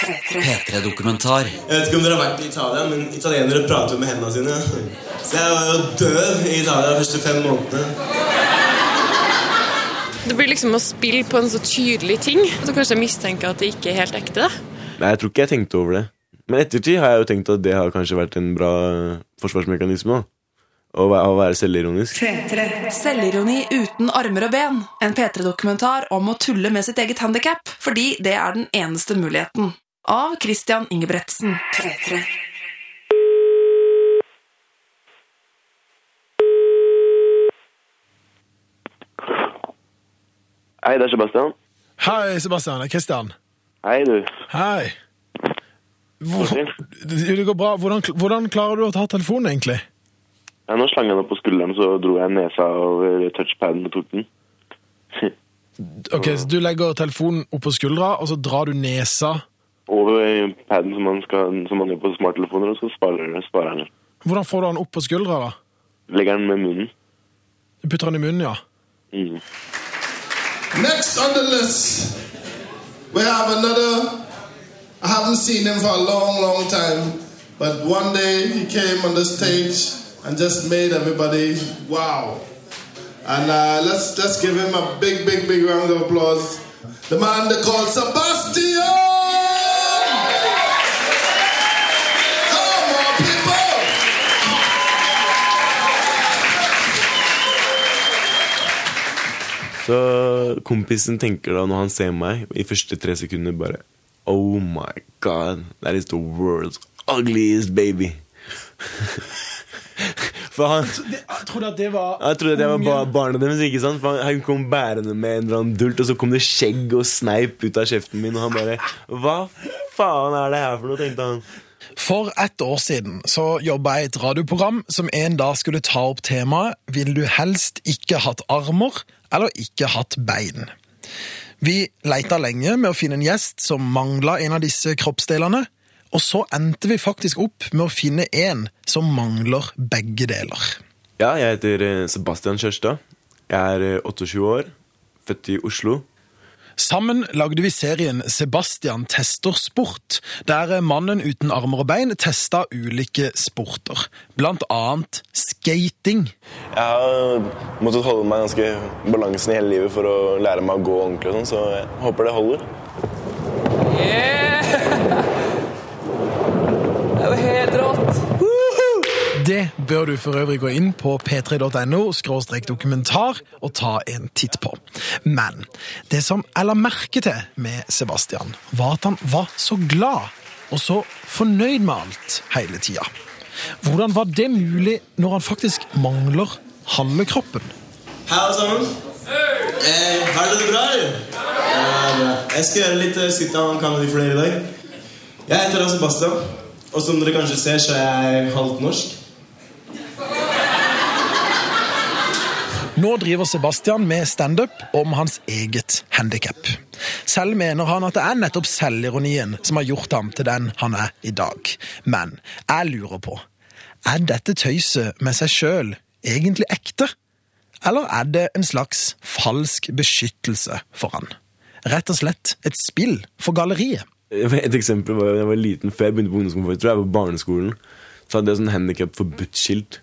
P3-dokumentar. Jeg vet ikke om dere har vært i Italia, men italienere prater jo med hendene sine. Så jeg var jo døv i Italia de første fem månedene. Det blir liksom å spille på en så tydelig ting, så kanskje jeg mistenker at det ikke er helt ekte. da. Nei, jeg tror ikke jeg tenkte over det. Men ettertid har jeg jo tenkt at det har kanskje vært en bra forsvarsmekanisme. da. Å være, å være selvironisk. Selvironi uten armer og ben. En P3-dokumentar om å tulle med sitt eget handikap, fordi det er den eneste muligheten. Av Christian Ingebretsen. 3-3. Hei, det er Sebastian. Hei, Sebastian. Det er Kristian. Hei, du. Hei. Hvor, det går bra. Hvordan, hvordan klarer du å ta telefonen, egentlig? Ja, nå slang han opp på skulderen, så dro jeg nesa over touchpaden og tok den. Ok, så Du legger telefonen opp på skuldra, og så drar du nesa Over paden som man, skal, som man gjør på smarttelefoner, og så sparer, sparer han. Hvordan får du den opp på skuldra? da? Legger den med munnen. Du putter den i munnen, ja. Mm. Next on the list, we have another. I haven't seen him for a long, long time, but one day he came on the stage and just made everybody wow. And uh, let's let's give him a big, big, big round of applause. The man they call Sebastian. Så kompisen tenker da, når han ser meg, i første tre sekunder bare Oh my god, that is the world's ugliest baby. For han Jeg trodde at det var Jeg trodde det var ba barnet deres. ikke sant? For han, han kom bærende med en eller annen dult, og så kom det skjegg og sneip ut av kjeften min. Og han bare Hva faen er det her for noe? tenkte han. For et år siden så jobba jeg i et radioprogram som en dag skulle ta opp temaet Vil du helst ikke hatt armer eller ikke hatt bein? Vi leita lenge med å finne en gjest som mangla en av disse kroppsdelene, og så endte vi faktisk opp med å finne en som mangler begge deler. Ja, jeg heter eh, Sebastian Kjørstad. Jeg er eh, 28 år, født i Oslo. Sammen lagde vi serien Sebastian tester sport, der mannen uten armer og bein testa ulike sporter, blant annet skating. Jeg har måttet holde meg ganske balansen i hele livet for å lære meg å gå ordentlig, og sånn, så jeg håper det holder. Det er jo helt rått. Det bør du for øvrig gå inn på p3.no dokumentar og ta en titt på. Men det som jeg la merke til med Sebastian, var at han var så glad og så fornøyd med alt hele tida. Hvordan var det mulig når han faktisk mangler halve kroppen? Hei, alle sammen. Eh, har dere det bra, eller? Ja. Jeg skal gjøre litt sit-down comedy for dere i dag. Jeg heter Sebastian, og som dere kanskje ser, så er jeg halvt norsk. Nå driver Sebastian med standup om hans eget handikap. Selv mener han at det er nettopp selvironien som har gjort ham til den han er i dag. Men jeg lurer på, er dette tøyset med seg sjøl egentlig ekte? Eller er det en slags falsk beskyttelse for han? Rett og slett et spill for galleriet. Et eksempel var da jeg var liten før jeg begynte på ungdomsskolen. Jeg tror jeg var på barneskolen. Så hadde jeg sånn handikap forbudt-skilt.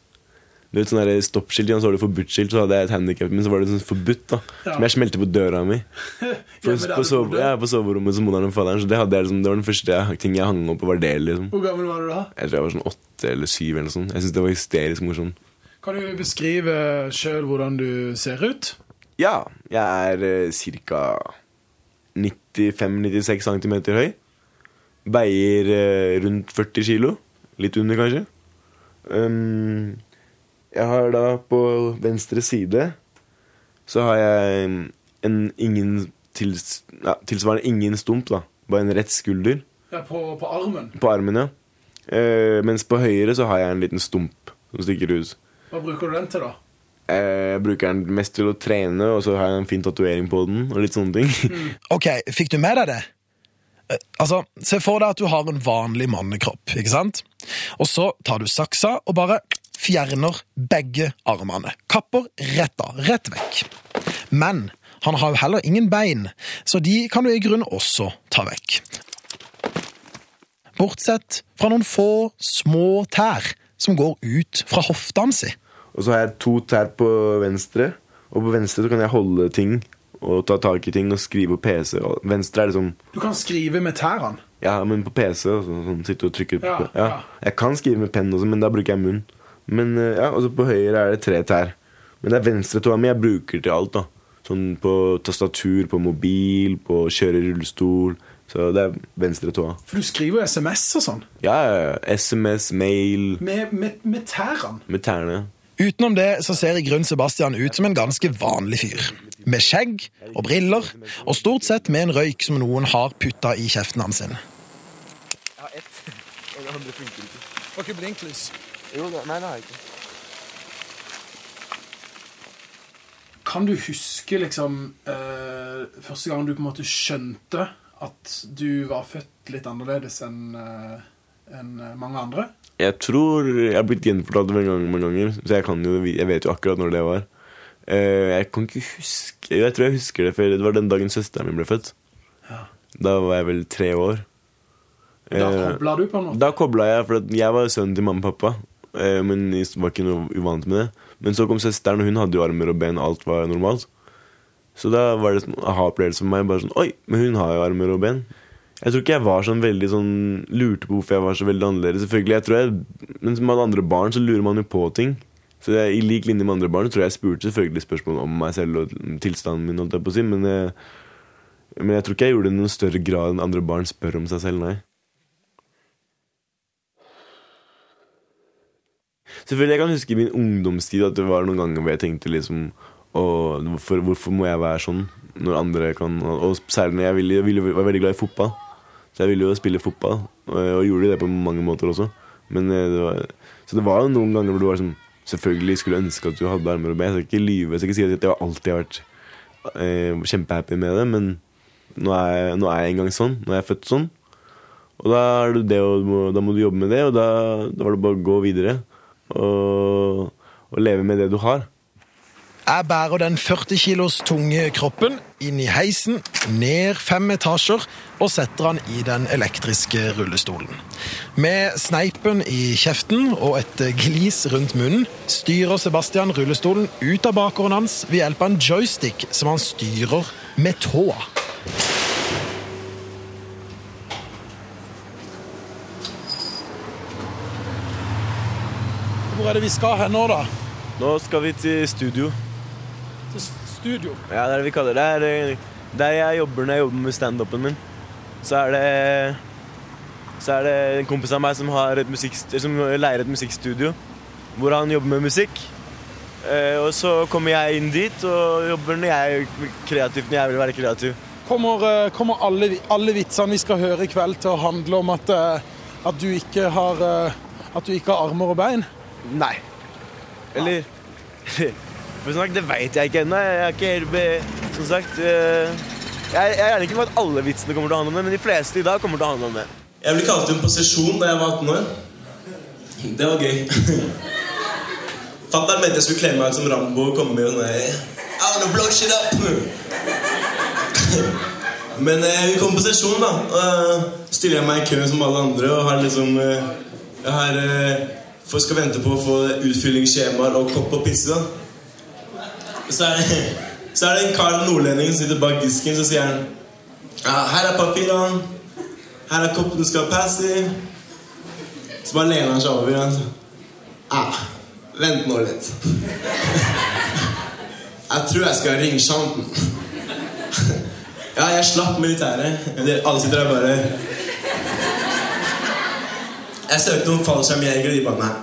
Du vet, sånn Stoppskilt, ja, så var det forbudt-skilt, så hadde jeg et handikap, men så var det sånn forbudt. da Som jeg smelte på døra mi. På, på, sove, ja, på soverommet som moderen og faderen. Så det, jeg, liksom, det var den første ting jeg hang opp og var det. liksom Hvor gammel var du da? Jeg tror jeg var sånn åtte eller syv. eller sånn Jeg synes det var hysterisk morsomt. Kan du beskrive sjøl hvordan du ser ut? Ja, jeg er eh, ca. 95-96 cm høy. Veier eh, rundt 40 kilo. Litt under, kanskje. Um, jeg har da på venstre side så har jeg en ingen tils, ja, tilsvarende ingen stump, da. Bare en rett skulder Ja, på, på armen. på armen, ja. Eh, mens på høyre så har jeg en liten stump som stikker ut. Hva bruker du den til, da? Eh, Jeg bruker den mest til å trene, og så har jeg en fin tatovering på den. Og litt sånne ting. Ok, fikk du med deg det? Eh, Altså, Se for deg at du har en vanlig mannekropp, ikke sant? Og så tar du saksa og bare fjerner begge armene. Kapper rett av, rett vekk. Men han har jo heller ingen bein, så de kan du i grunnen også ta vekk. Bortsett fra noen få små tær som går ut fra hoftene si. Og så har jeg to tær på venstre, og på venstre så kan jeg holde ting og ta tak i ting og skrive på PC. Og venstre er liksom Du kan skrive med tærne. Ja, men på PC. og Sånn, sånn, sitte og trykke Ja, ja. ja. Jeg kan skrive med penn også, men da bruker jeg munn. Men eh, ja, Og så på høyre er det tre tær. Men det er venstre tåa mi jeg bruker til alt. da Sånn på tastatur, på mobil, på å kjøre rullestol. Så det er venstre tåa. For du skriver jo SMS og sånn. Ja, ja. SMS, mail Med, med, med tærne. med tærne. Utenom det så ser i grunn Sebastian ut som en ganske vanlig fyr. Med skjegg og briller, og stort sett med en røyk som noen har putta i kjeften hans. sin. Får ikke blinklys. Jo, nei, det har jeg ikke. Kan du huske liksom eh, første gang du på en måte skjønte at du var født litt annerledes enn eh, enn mange andre? Jeg tror Jeg har blitt gjenfortalt det mange mange ganger så jeg, kan jo, jeg vet jo akkurat når det var. Eh, jeg kan ikke huske Jeg tror jeg husker det, for det var den dagen søsteren min ble født. Ja. Da var jeg vel tre år. Da Eh, kobla du på en måte? Da kobla jeg, for jeg var sønnen til mamma og pappa. Eh, Men jeg var ikke noe uvant med det. Men så kom søsteren, og hun hadde jo armer og ben, alt var normalt. Så da var det en aha-opplevelse for meg. Bare sånn, Oi, men hun har jo armer og ben. Jeg tror ikke jeg var sånn veldig sånn lurte på hvorfor jeg var så veldig annerledes. Selvfølgelig, jeg tror jeg, Men som alle andre barn så lurer man jo på ting. Så jeg, I lik linje med andre barn tror jeg jeg spurte selvfølgelig spørsmål om meg selv og tilstanden min. holdt jeg på å si, men jeg, men jeg tror ikke jeg gjorde det i noen større grad enn andre barn spør om seg selv, nei. Selvfølgelig, Jeg kan huske i min ungdomstid at det var noen ganger hvor jeg tenkte liksom «Åh, hvorfor, hvorfor må jeg være sånn når andre kan Og særlig når jeg, ville, jeg ville, var veldig glad i fotball. Så jeg ville jo spille fotball, og, og gjorde det på mange måter også. Men eh, det var, Så det var noen ganger hvor du var sånn Selvfølgelig skulle ønske at du hadde armer og ben. Jeg skal ikke lyve. Jeg skal ikke si at jeg alltid har vært eh, kjempehappy med det, men nå er, jeg, nå er jeg engang sånn. Nå er jeg født sånn. Og da, det, og da må du jobbe med det, og da, da var det bare å gå videre. Og, og leve med det du har. Jeg bærer den 40 kilos tunge kroppen inn i heisen, ned fem etasjer og setter han i den elektriske rullestolen. Med sneipen i kjeften og et glis rundt munnen styrer Sebastian rullestolen ut av bakgården hans ved hjelp av en joystick som han styrer med tåa. Hvor er det vi skal hen nå, da? Nå skal vi til studio. Til studio. Ja, det er det vi kaller det. Det er der jeg jobber når jeg jobber med standupen min. Så er det Så er det en kompis av meg som, musikkst- som leier et musikkstudio. Hvor han jobber med musikk. Eh, og så kommer jeg inn dit og jobber når jeg er kreativ. Når jeg vil være kreativ. Kommer, eh, kommer alle, alle vitsene vi skal høre i kveld til å handle om at, eh, at, du, ikke har, at du ikke har armer og bein? Nei. Eller For snakk, det veit jeg ikke ennå. Jeg er ikke helt be... Som sagt eh, Jeg, jeg er ikke med at alle vitsene kommer til å handle om det, men de fleste i dag kommer til å handle om det. Jeg ble kalt inn på sesjon da jeg var 18 år. Det var gøy. Fatter'n mente jeg skulle kle meg ut som Rambo og komme med sånn der, I wanna blow shit up. Men eh, vi kom på sesjon, da. Og eh, stiller jeg meg i kø som alle andre og har liksom eh, Jeg har eh, for skal vente på å få utfyllingsskjemaer og kopp og da. Så er, det, så er det en kar nordlending som sitter bak disken, så sier han ja, Her er papirene. Her er koppen du skal passe i. Så bare lener han seg over. Han Ja, vent nå litt. Jeg tror jeg skal ringe sjanten. Ja, jeg slapp militæret. Alle sitter der bare Jeg søkte om fallskjermjegere, de bare nei.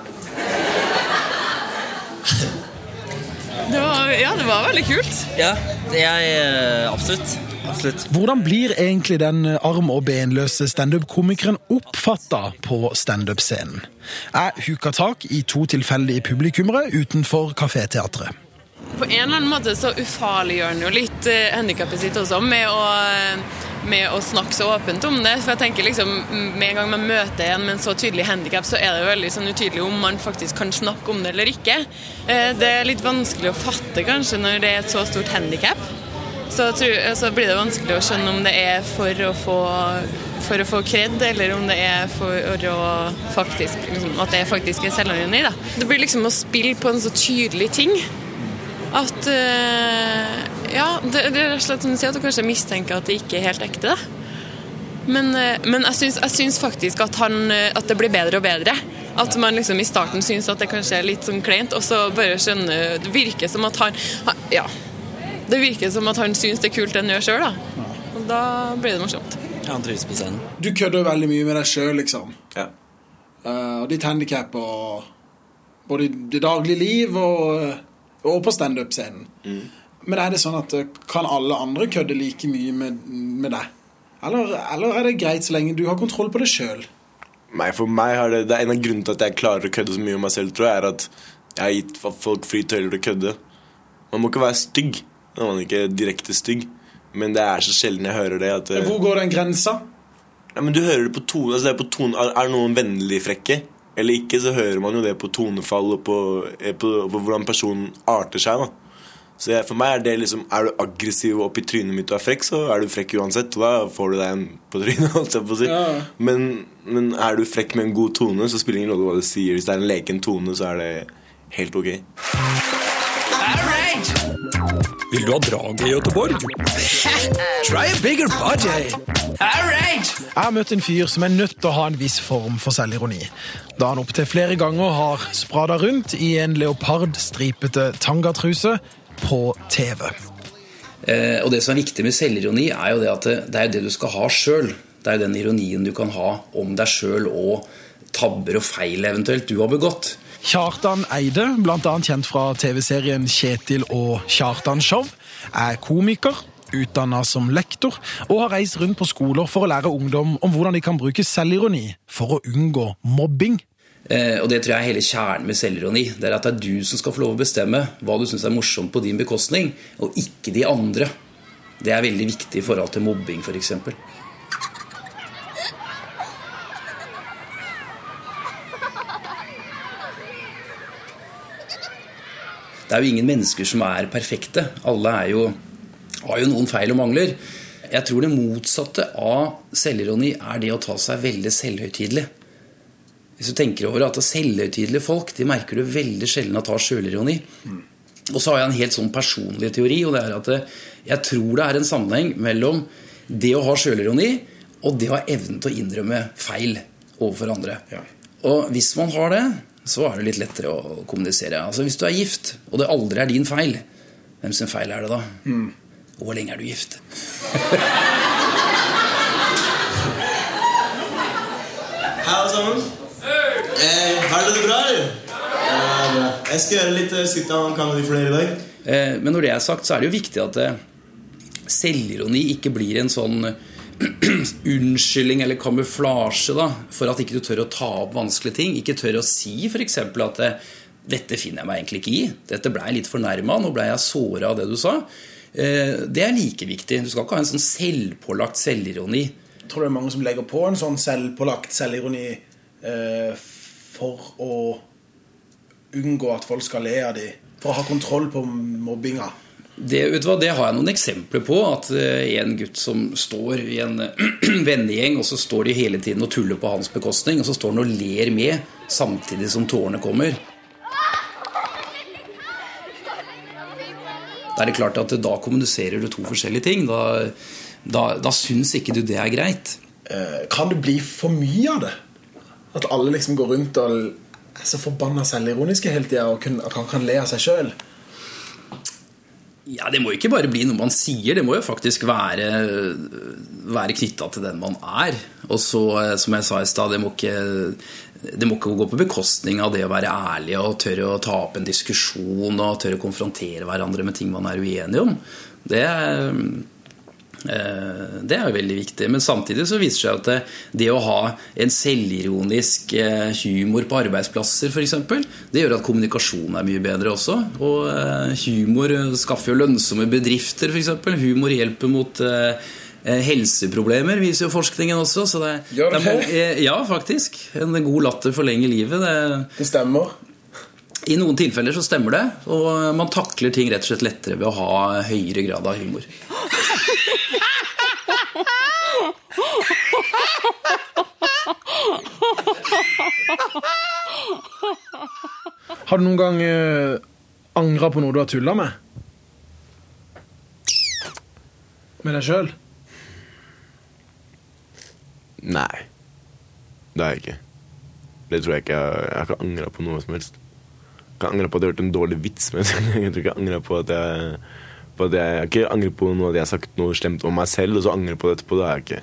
Det var, ja, det var veldig kult. Ja, det er jeg absolutt. Absolutt. Hvordan blir egentlig den arm- og benløse standup-komikeren oppfatta på standup-scenen? Jeg huka tak i to tilfeldige publikummere utenfor kaféteatret. På en eller annen måte så ufarliggjør han jo litt uh, handikappet sitt også med å, med å snakke så åpent om det. For jeg tenker liksom, Med en gang man møter en med en så tydelig handikap, så er det jo veldig sånn utydelig om man faktisk kan snakke om det eller ikke. Eh, det er litt vanskelig å fatte kanskje når det er et så stort handikap. Så, så blir det vanskelig å skjønne om det er for å få for å få kred, eller om det er for å faktisk liksom, At det faktisk er selvironi. da. Det blir liksom å spille på en så tydelig ting at eh, Ja, det, det er rett og slett som du sier, at du kanskje mistenker at det ikke er helt ekte. da. Men, eh, men jeg, syns, jeg syns faktisk at, han, eh, at det blir bedre og bedre. At man liksom i starten syns at det kanskje er litt sånn kleint, og så bare skjønner Det virker som at han, han Ja. Det virker som at han syns det er kult det han gjør sjøl, da. Og da blir det morsomt. Han trives på scenen. Du kødder veldig mye med deg sjøl, liksom. Ja. Uh, og ditt handikap og både i det daglige liv og, og på standup-scenen. Men er det sånn at eh, kan alle andre kødde like mye med, med deg? Eller, eller er det greit så lenge du har kontroll på det sjøl? Nei, for meg har det, det er En av grunnene til at jeg klarer å kødde så mye om meg selv, tror jeg, er at jeg har gitt folk fri tøyler til å kødde. Man må ikke være stygg. man er ikke direkte stygg, men det er så sjelden jeg hører det. at Hvor går den grensa? Ja, men du hører det på tone, altså det er, på tone er, er noen vennlig frekke eller ikke, så hører man jo det på tonefall og på, eh, på, på hvordan personen arter seg. da Så jeg, For meg er det liksom Er du aggressiv opp i trynet mitt og er frekk, så er du frekk uansett. Og da får du deg en på trynet. holdt jeg på å si Ja. men, men er du frekk med en god tone, så spiller det ingen rolle hva du sier. Hvis det er en leken tone, så er det helt ok. Vil du ha draget i Göteborg? Try a bigger budget. Jeg har møtt en fyr som er nødt til å ha en viss form for selvironi. Da han opptil flere ganger har sprada rundt i en leopardstripete tangatruse på TV. Eh, og det som er viktig med selvironi, er jo det at det, er det du skal ha sjøl. Det er den ironien du kan ha om deg sjøl og tabber og feil eventuelt du har begått. Kjartan Eide, annet kjent fra TV-serien Kjetil og Kjartan Show, er komiker, utdanna som lektor, og har reist rundt på skoler for å lære ungdom om hvordan de kan bruke selvironi for å unngå mobbing. Eh, og det tror jeg er hele kjernen med selvironi. Det er at det er du som skal få lov å bestemme hva du syns er morsomt på din bekostning, og ikke de andre. Det er veldig viktig i forhold til mobbing, f.eks. Det er jo ingen mennesker som er perfekte. Alle er jo, har jo noen feil og mangler. Jeg tror det motsatte av selvironi er det å ta seg veldig selvhøytidelig. Hvis du tenker over at selvhøytidelige folk de merker du veldig sjelden at har sjølironi. Og så har jeg en helt sånn personlig teori, og det er at jeg tror det er en sammenheng mellom det å ha sjølironi og det å ha evnen til å innrømme feil overfor andre. Og hvis man har det, så er det litt lettere å kommunisere. Altså Hvis du er gift, og det aldri er din feil, hvem sin feil er det da? Og hvor lenge er du gift? Hei, alle sammen. Har dere det bra, eller? Ja, bra. Jeg skal gjøre litt sit-down comedy for dere i dag. Eh, Men når det er sagt, så er det jo viktig at eh, selvironi ikke blir en sånn unnskyldning eller kamuflasje da, for at ikke du tør å ta opp vanskelige ting. Ikke tør å si f.eks. at eh, 'dette finner jeg meg egentlig ikke i'. 'Dette ble jeg litt fornærma, nå ble jeg såra av det du sa'. Eh, Det er like viktig. Du skal ikke ha en sånn selvpålagt selvironi. Tror tror det er mange som legger på en sånn selvpålagt selvironi eh, for å unngå at folk skal le av dem. For å ha kontroll på mobbinga. Det, hva, det har jeg noen eksempler på. At eh, en gutt som står i en vennegjeng, og så står de hele tiden og tuller på hans bekostning, og så står han og ler med samtidig som tårene kommer. Da er det klart at da kommuniserer du to forskjellige ting. Da, da, da syns ikke du det er greit. Eh, kan det bli for mye av det? At alle liksom går rundt og er så forbanna selvironiske hele tida, og kan, han kan le av seg sjøl? Ja, Det må ikke bare bli noe man sier, det må jo faktisk være, være knytta til den man er. Og så, eh, som jeg sa i stad, det, det må ikke gå på bekostning av det å være ærlig og tørre å ta opp en diskusjon og tørre å konfrontere hverandre med ting man er uenig om. Det det er jo veldig viktig. Men samtidig så viser det seg at det, det å ha en selvironisk eh, humor på arbeidsplasser f.eks., det gjør at kommunikasjonen er mye bedre også. Og eh, humor skaffer jo lønnsomme bedrifter f.eks. Humor hjelper mot eh, eh, helseproblemer, viser jo forskningen også. Så det, Gjør det er mange- eh, ja, faktisk. En god latter forlenger livet. Det, Det stemmer. I noen tilfeller så stemmer det. Og man takler ting rett og slett lettere ved å ha høyere grad av humor. Har du noen gang uh, angra på noe du har tulla med? Med deg sjøl? Nei. Det har jeg ikke. Det tror jeg ikke. Jeg, har ikke angra på noe som helst. Jeg kan angre på at jeg har hørt en dårlig vits, men jeg tror ikke jeg angrer på at jeg på at jeg, har ikke angret på noe at jeg har sagt noe slemt om meg selv, og så angre på det etterpå. Det har jeg ikke.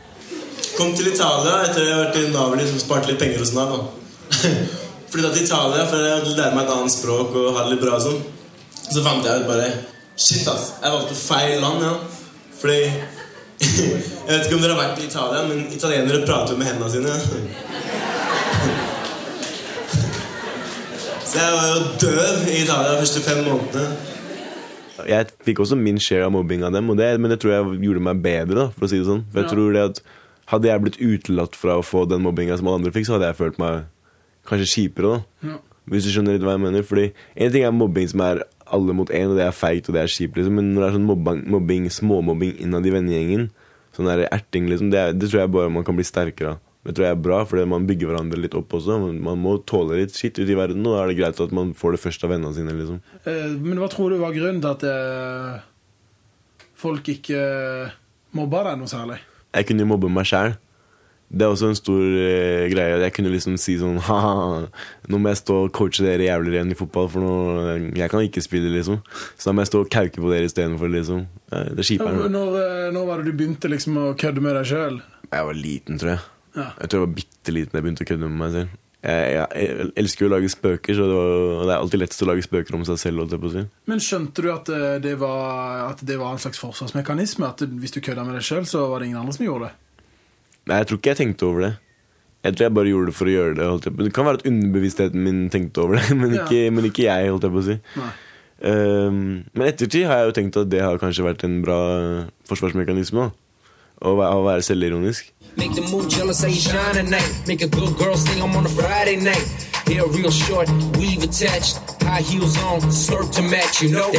Kom til Italia etter at jeg har vært i Napoli som spart litt penger hos Nav. Flytta til Italia for ville lære meg et annet språk og ha det litt bra. og sånn. Så fant jeg ut bare Shit, ass. Jeg valgte feil land. ja. Fordi Jeg vet ikke om dere har vært i Italia, men italienere prater jo med hendene sine. Så jeg var jo døv i Italia de første fem månedene. Jeg fikk også min share av mobbing av dem, det, men det tror jeg gjorde meg bedre. da, for å si det sånn. For jeg Ja. tror det at Hadde jeg blitt utelatt fra å få den mobbinga som alle andre fikk, så hadde jeg følt meg kanskje kjipere. da. Ja. Hvis du skjønner litt hva jeg mener. Fordi En ting er mobbing som er alle mot én, og det er feigt og det er kjipt, liksom. men når det er sånn mobbing, mobbing småmobbing innad i vennegjengen, sånn der erting, liksom, det, det tror jeg bare man kan bli sterkere av. Det tror jeg er bra, fordi man bygger hverandre litt opp også. Man, må tåle litt skitt ute i verden, og da er det greit at man får det først av vennene sine. liksom. Eh, Men hva tror du var grunnen til at eh, folk ikke eh, mobba deg noe særlig? Jeg kunne jo mobbe meg sjæl. Det er også en stor eh, greie. Jeg kunne liksom si sånn Ha-ha, nå må jeg stå og coache dere jævlig igjen i fotball, for nå, jeg kan ikke spille, liksom. Så da må jeg stå og kauke på dere istedenfor, liksom. Det er kjipere. Når, når var det du begynte liksom å kødde med deg sjøl? Jeg var liten, tror jeg. Ja. Jeg tror jeg var bitte liten jeg begynte å kødde med meg selv. Jeg, jeg, jeg elsker jo å lage spøker, så det, var, det er alltid lettest å lage spøker om seg selv. Men skjønte du at eh, det var, at det var en slags forsvarsmekanisme? At hvis du kødda med deg sjøl, så var det ingen andre som gjorde det? Nei, jeg tror ikke jeg tenkte over det. Jeg tror jeg bare gjorde det for å gjøre det. Det kan være at underbevisstheten min tenkte over det, men Ja. ikke, men ikke jeg. holdt jeg på å si. Nei. Um, men ettertid har jeg jo tenkt at det har kanskje vært en bra forsvarsmekanisme. da. Å være, å være selvironisk. Make the mood jealous, say you shine tonight. Make a good girl sing I'm on a Friday night. Hair real short, weave attached, high heels on, slurp to match, you know.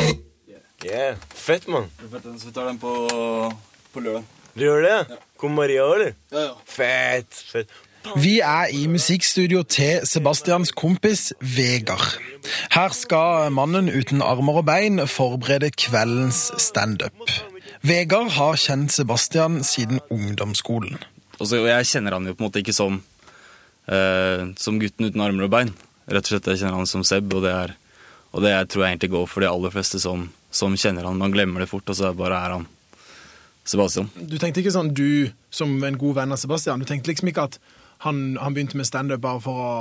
Yeah, Fett, mann. Så vi tar den på, på lørdag. Du gjør det? Kom Maria òg, eller? Ja, ja. Fett. fett. Vi er i musikkstudio til Sebastians kompis Vegard. Her skal mannen uten armer og bein forberede kveldens standup. Vegard har kjent Sebastian siden ungdomsskolen. Også, og jeg kjenner han jo på en måte ikke som, eh, som gutten uten armer og bein. Rett og slett, jeg kjenner han som Seb, og det, er, og det er, tror jeg egentlig går for de aller fleste som, som kjenner han. Man glemmer det fort, og så bare er han Sebastian. Du tenkte ikke sånn du som en god venn av Sebastian. Du tenkte liksom ikke at han, han begynte med standup bare for å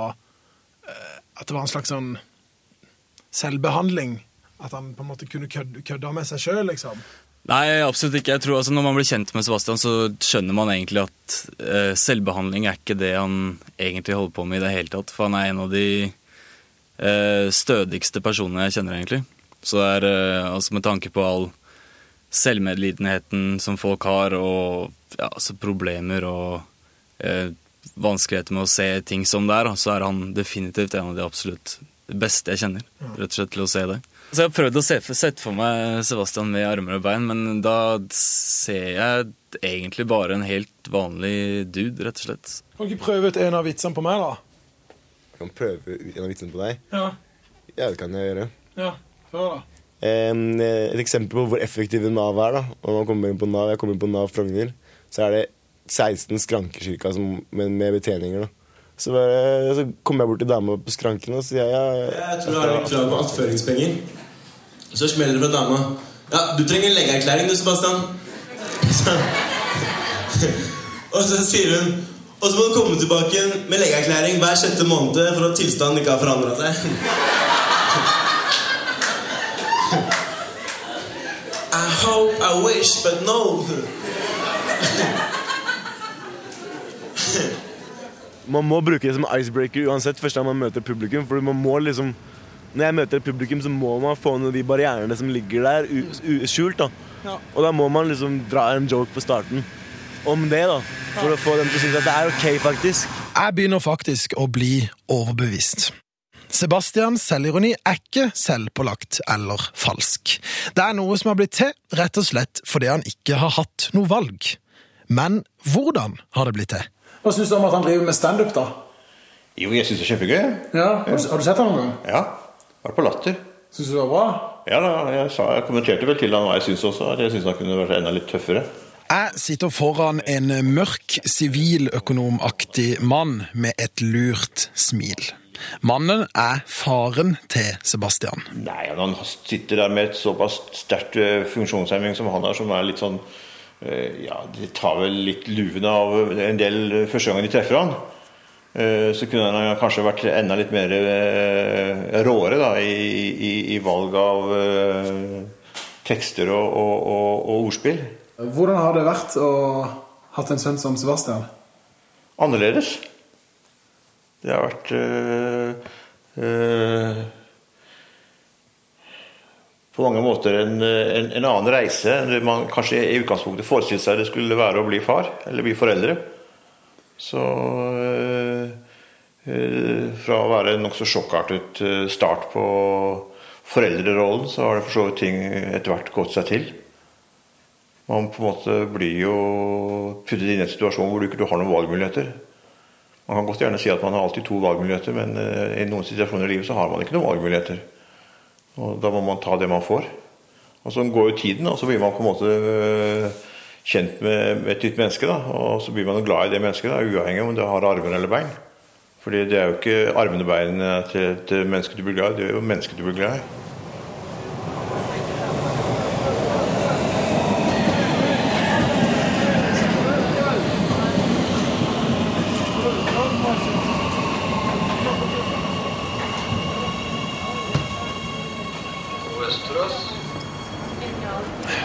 eh, At det var en slags sånn selvbehandling. At han på en måte kunne kødde, kødde med seg sjøl, liksom. Nei, absolutt ikke. Jeg tror altså Når man blir kjent med Sebastian, så skjønner man egentlig at uh, selvbehandling er ikke det han egentlig holder på med i det hele tatt. For han er en av de uh, stødigste personene jeg kjenner, egentlig. Så det er uh, altså med tanke på all selvmedlidenheten som folk har, og ja, altså problemer og vanskeligheter med å se ting som det er, så er han definitivt en av de absolutt beste jeg kjenner. Rett og slett til å se det. Så jeg har prøvd å se, sette for meg Sebastian med armer og bein, men da ser jeg egentlig bare en helt vanlig dude, rett og slett. Kan du ikke prøve ut en av vitsene på meg, da? Jeg kan prøve ut en av vitsene på deg. Ja. Ja, det kan jeg gjøre. Ja, Hør, da. Et eksempel på hvor effektive Nav er. da Og når man kommer inn på Nav, Jeg kommer inn på Nav Frogner, så er det 16 skranker cirka, som, med, med betjeninger. da så, bare, så kommer jeg bort til dama på skranken og sier ja, Jeg tror du har litt krav på attføringspenger. Så smeller det fra dama. Ja, du trenger en legeerklæring du, Sebastian. Så, og så sier hun Og så må du komme tilbake med legeerklæring hver sjette måned for at tilstanden ikke har forandra seg. I hope, I wish, but no. Man må bruke det som icebreaker uansett første gang man møter publikum. For man må liksom Når jeg møter et publikum, så må man få ned de barrierene som ligger der u u skjult. da Ja. Og da må man liksom dra en joke på starten om det, da. For å få dem til å synes at det er ok, faktisk. Jeg begynner faktisk å bli overbevist. Sebastians selvironi er ikke selvpålagt eller falsk. Det er noe som har blitt til rett og slett fordi han ikke har hatt noe valg. Men hvordan har det blitt til? Hva syns du om at han driver med standup, da? Jo, jeg syns det er kjempegøy. Ja, har du, har du sett ham noen gang? Ja. Vært på Latter. Syns du det var bra? Ja da, jeg, sa, jeg kommenterte vel til han hva jeg syns også. At jeg syns han kunne vært enda litt tøffere. Jeg sitter foran en mørk, siviløkonomaktig mann med et lurt smil. Mannen er faren til Sebastian. Nei, han sitter der med et såpass sterkt eh, funksjonshemming som han har, som er litt sånn Ja, de tar vel litt luvene av en del eh, første gangen de treffer han. Eh, Så kunne han kanskje vært enda litt mer eh, råere da, i, i, i valg av eh, tekster og, og, og, og ordspill. Hvordan har det vært å hatt en sønn som Sebastian? Annerledes. Det har vært øh, øh, på mange måter en, en, en annen reise enn det man kanskje i utgangspunktet forestilte seg det skulle være å bli far, eller bli foreldre. Så øh, øh, fra å være en nokså sjokkartet øh, start på foreldrerollen, så har det for så vidt ting etter hvert gått seg til. Man på en måte blir jo puttet inn i en situasjon hvor du ikke har noen valgmuligheter. Man kan godt gjerne si at man har alltid to valgmuligheter, men eh, i noen situasjoner i livet så har man ikke noen valgmuligheter. Og Da må man ta det man får. Og Så går jo tiden, og så blir man på en måte øh, kjent med, med et nytt menneske. da, Og så blir man glad i det mennesket, da, uavhengig om det har armer eller bein. Fordi det er jo ikke armene og beinene til et menneske du blir glad i, det er jo mennesket du blir glad i.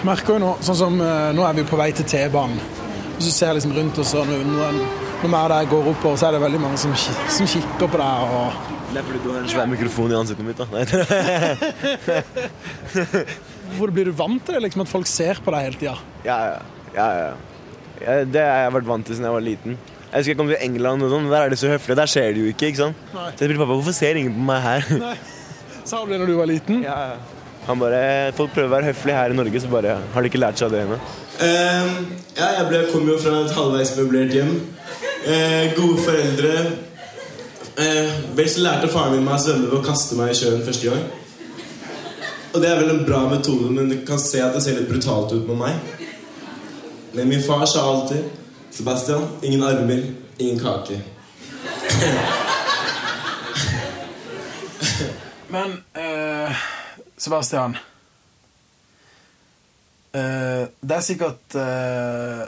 merker jo nå, sånn som eh, Nå er vi på vei til T-banen. Og så ser jeg liksom rundt oss, og når, når, når vi er der går oppover, så er det veldig mange som, som kikker på deg. og... Det er fordi du har en svær mikrofon i ansiktet mitt. da. Hvor blir du vant til det, liksom, at folk ser på deg hele tida? Ja, ja, ja. Det har jeg vært vant til siden jeg var liten. Jeg husker jeg kom til England, og sånn, der er det så høflig. Der ser det jo ikke. ikke sant? Nei. Så jeg spurte pappa hvorfor ser ingen på meg her. Nei. Sa du det når du var liten? Ja, Ja, Han bare, Folk prøver å være høflige her i Norge, så bare har de ikke lært seg det ennå. Uh, ja, jeg ble, kom jo fra et halvveis møblert hjem. Uh, gode foreldre. Uh, vel så lærte faren min meg å svømme ved å kaste meg i sjøen første gang. Og det er vel en bra metode, men du kan se at det ser litt brutalt ut med meg. Men min far sa alltid Sebastian, ingen armer, ingen kake. Men Sebastian Uh, Det er sikkert uh,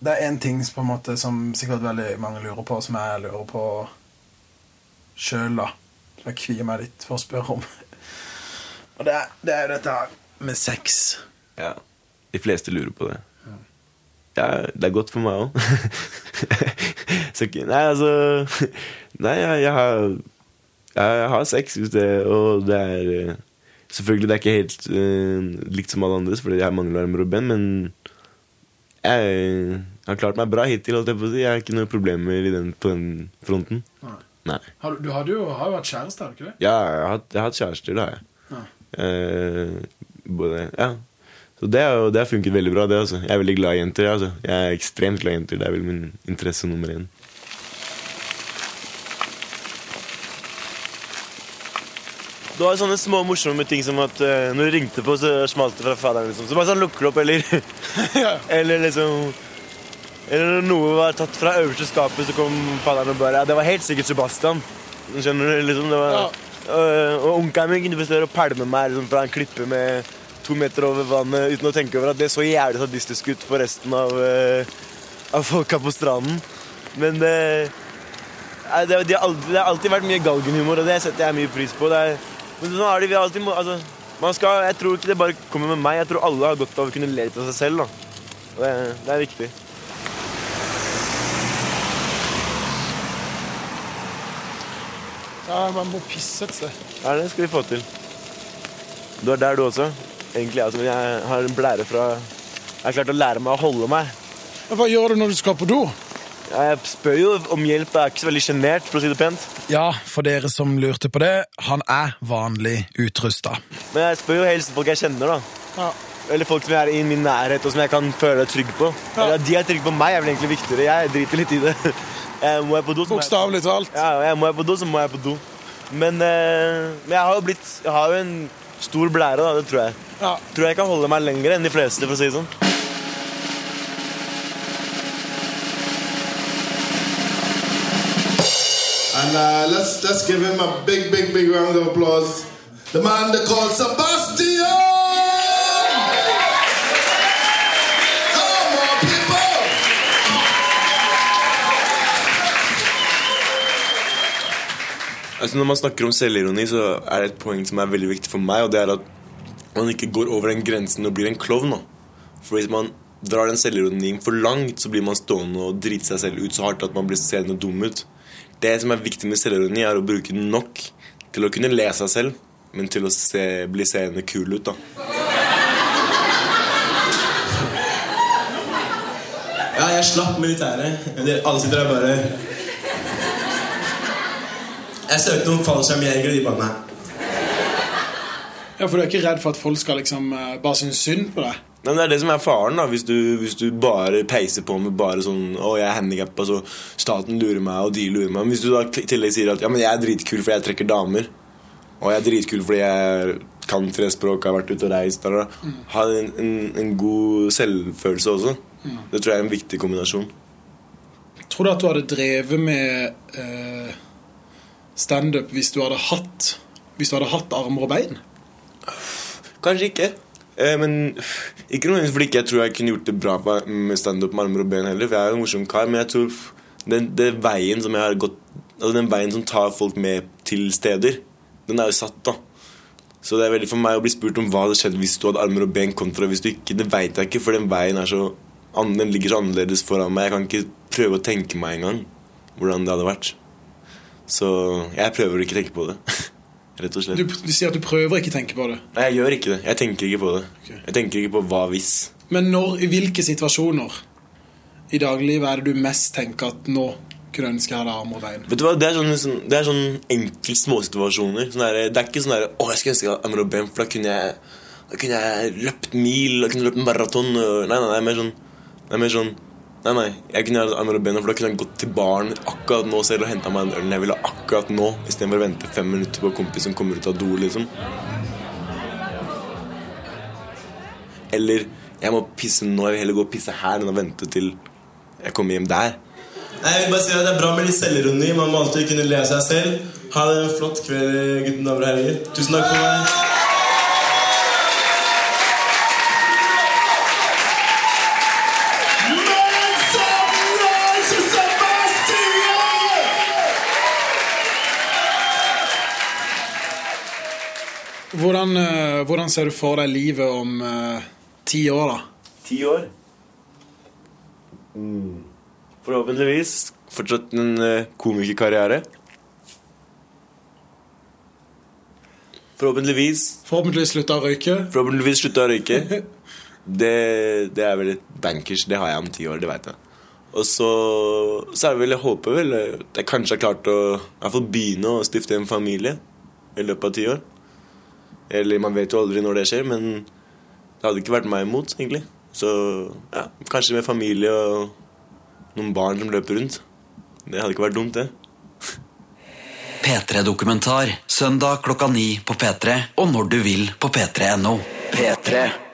Det er én ting på en måte som sikkert veldig mange lurer på, som jeg lurer på sjøl, da. Som jeg kvier meg litt for å spørre om. Og det er, det er jo dette med sex. Ja. De fleste lurer på det. Ja, det er godt for meg òg. Nei, altså Nei, jeg, jeg har jeg har sex, hvis det, og det er eh, Selvfølgelig det er ikke helt uh, likt som alle andres, fordi jeg mangler armer og ben, men jeg har klart meg bra hittil. Jeg på Jeg har ikke noen problemer den, på den fronten. Nei. Nei. Har, du du hadde jo, har jo hatt kjæreste, har du ikke det? Ja, jeg har, jeg har hatt kjærester, det har jeg. Ja. Eh, både, ja. Så det, er det har funket veldig bra. det altså. Jeg er veldig glad i jenter. Altså. Jeg er ekstremt glad i jenter. Det er vel min interesse nummer én. Du har sånne små morsomme ting som at uh, når du ringte på, så smalt det fra faderen. Liksom. Så bare sånn lukker du opp, eller Eller liksom Eller når noe var tatt fra øverste skapet, så kom faderen og bare Ja, det var helt sikkert Sebastian. Skjønner du? liksom det var, Og, og onkelen min kunne bestå å pælme meg liksom, fra en klippe med to meter over vannet uten å tenke over at det så jævlig sadistisk ut for resten av, uh, av folka på stranden. Men uh, det, det, har alltid, det har alltid vært mye galgenhumor, og det setter jeg mye pris på. Det er, men nå er det, vi alltid, altså, man skal, jeg tror ikke det bare kommer med meg. Jeg tror alle har godt av å kunne le litt av seg selv. Da. Det, det er viktig. Ja, Man må pisse et sted. Ja, det skal vi få til. Du er der, du også. Egentlig, jeg, jeg har en blære fra Jeg har klart å lære meg å holde meg. Hva gjør du når du skal på do? Jeg spør jo om hjelp. da. Jeg er ikke så veldig sjenert, for å si det pent. Ja, for dere som lurte på det, han er vanlig utrusta. Men jeg spør jo helst folk jeg kjenner, da. Ja. Eller folk som er i min nærhet, og som jeg kan føle meg trygg på. Eller at de er trygge på meg, er vel egentlig viktigere. Jeg driter litt i det. Jeg må jeg på do, så må Bokstavelig talt. Ja, jeg må jeg på do, så må jeg på do. Men, eh, men jeg har jo blitt Jeg har jo en stor blære, da. Det tror jeg. Ja. Tror jeg kan holde meg lenger enn de fleste, for å si det sånn. And uh, let's let's give him a big, big, big round of applause. The man they call Sebastian. Altså Når man snakker om selvironi, så er det et poeng som er veldig viktig for meg, og det er at man ikke går over den grensen og blir en klovn. For hvis man drar den selvironien for langt, så blir man stående og drite seg selv ut så hardt at man blir seende dum ut. Det som er viktig med selvironi, er å bruke den nok til å kunne le seg selv, men til å se, bli seende kul ut, da. Ja, jeg slapp militæret. Alle sitter der bare Jeg søkte noen fallskjermjegere, de bare nei. Ja, For du er ikke redd for at folk skal liksom eh, bare synes synd på deg? Men det er det som er faren, da hvis du, hvis du bare peiser på med bare sånn 'Å, jeg er handikappa, så staten lurer meg, og de lurer meg.' Men hvis du da i tillegg sier at 'Ja, men jeg er dritkul fordi jeg trekker damer', og jeg er dritkul fordi jeg kan tre språk, har vært ute og reist da. Ha en, en, en god selvfølelse også. Det tror jeg er en viktig kombinasjon. Tror du at du hadde drevet med eh, standup hvis du hadde hatt Hvis du hadde hatt armer og bein? Kanskje ikke. Eh, men ikke noe fordi ikke jeg tror jeg kunne gjort det bra med standup med armer og ben heller. For jeg er jo en morsom kar, men jeg tror den, den veien som jeg har gått Altså den veien som tar folk med til steder, den er jo satt, da. Så det er veldig for meg å bli spurt om hva hadde skjedd hvis du hadde armer og ben kontra hvis du ikke. Det veit jeg ikke, for den veien er så Den ligger så annerledes foran meg. Jeg kan ikke prøve å tenke meg engang hvordan det hadde vært. Så jeg prøver å ikke tenke på det. Rett og slett. Du, du sier at du prøver ikke å tenke på det. Nei, jeg gjør ikke det. Jeg tenker ikke på det. Jeg tenker ikke på hva hvis. Men når, i hvilke situasjoner i dagliglivet er det du mest tenker at nå kunne ønske jeg hadde armer og bein? Vet du hva, Det er sånn, sånn, det er sånn enkle småsituasjoner. Sånn der, det er ikke sånn der, å, jeg skulle ønske jeg hadde armer og bein, for da kunne jeg Da kunne jeg løpt mil, da kunne jeg løpt maraton. Nei, nei, nei, mer sånn, det er mer sånn Nei, nei, jeg kunne hatt armer og ben, for da kunne jeg gått til baren akkurat nå selv og henta meg en øl jeg ville akkurat nå, istedenfor å vente fem minutter på en kompis som kommer ut av do, liksom. Eller jeg må pisse nå, jeg vil heller gå og pisse her enn å vente til jeg kommer hjem der. Nei, jeg vil bare si at Det er bra med litt selvironi. Man må alltid kunne le av seg selv. Ha det en flott kveld, gutten, damer og herrer. Tusen takk for meg. Hvordan, eh, hvordan ser du for deg livet om uh, ti år, da? Ti år? Mm. Forhåpentligvis fortsatt en uh, komikerkarriere. Forhåpentligvis Forhåpentligvis slutta å røyke. Forhåpentligvis slutta å røyke. Det, det er vel et bankers. Det har jeg om ti år, det veit jeg. Og så, så er det vel, jeg håper vel at jeg kanskje har klart å i hvert fall begynne å stifte en familie i løpet av ti år. Eller man vet jo aldri når det skjer, men det hadde ikke vært meg imot, egentlig. Så ja, kanskje med familie og noen barn som løper rundt. Det hadde ikke vært dumt, det. P3-dokumentar søndag klokka ni på P3 og når du vil på p3.no. P3.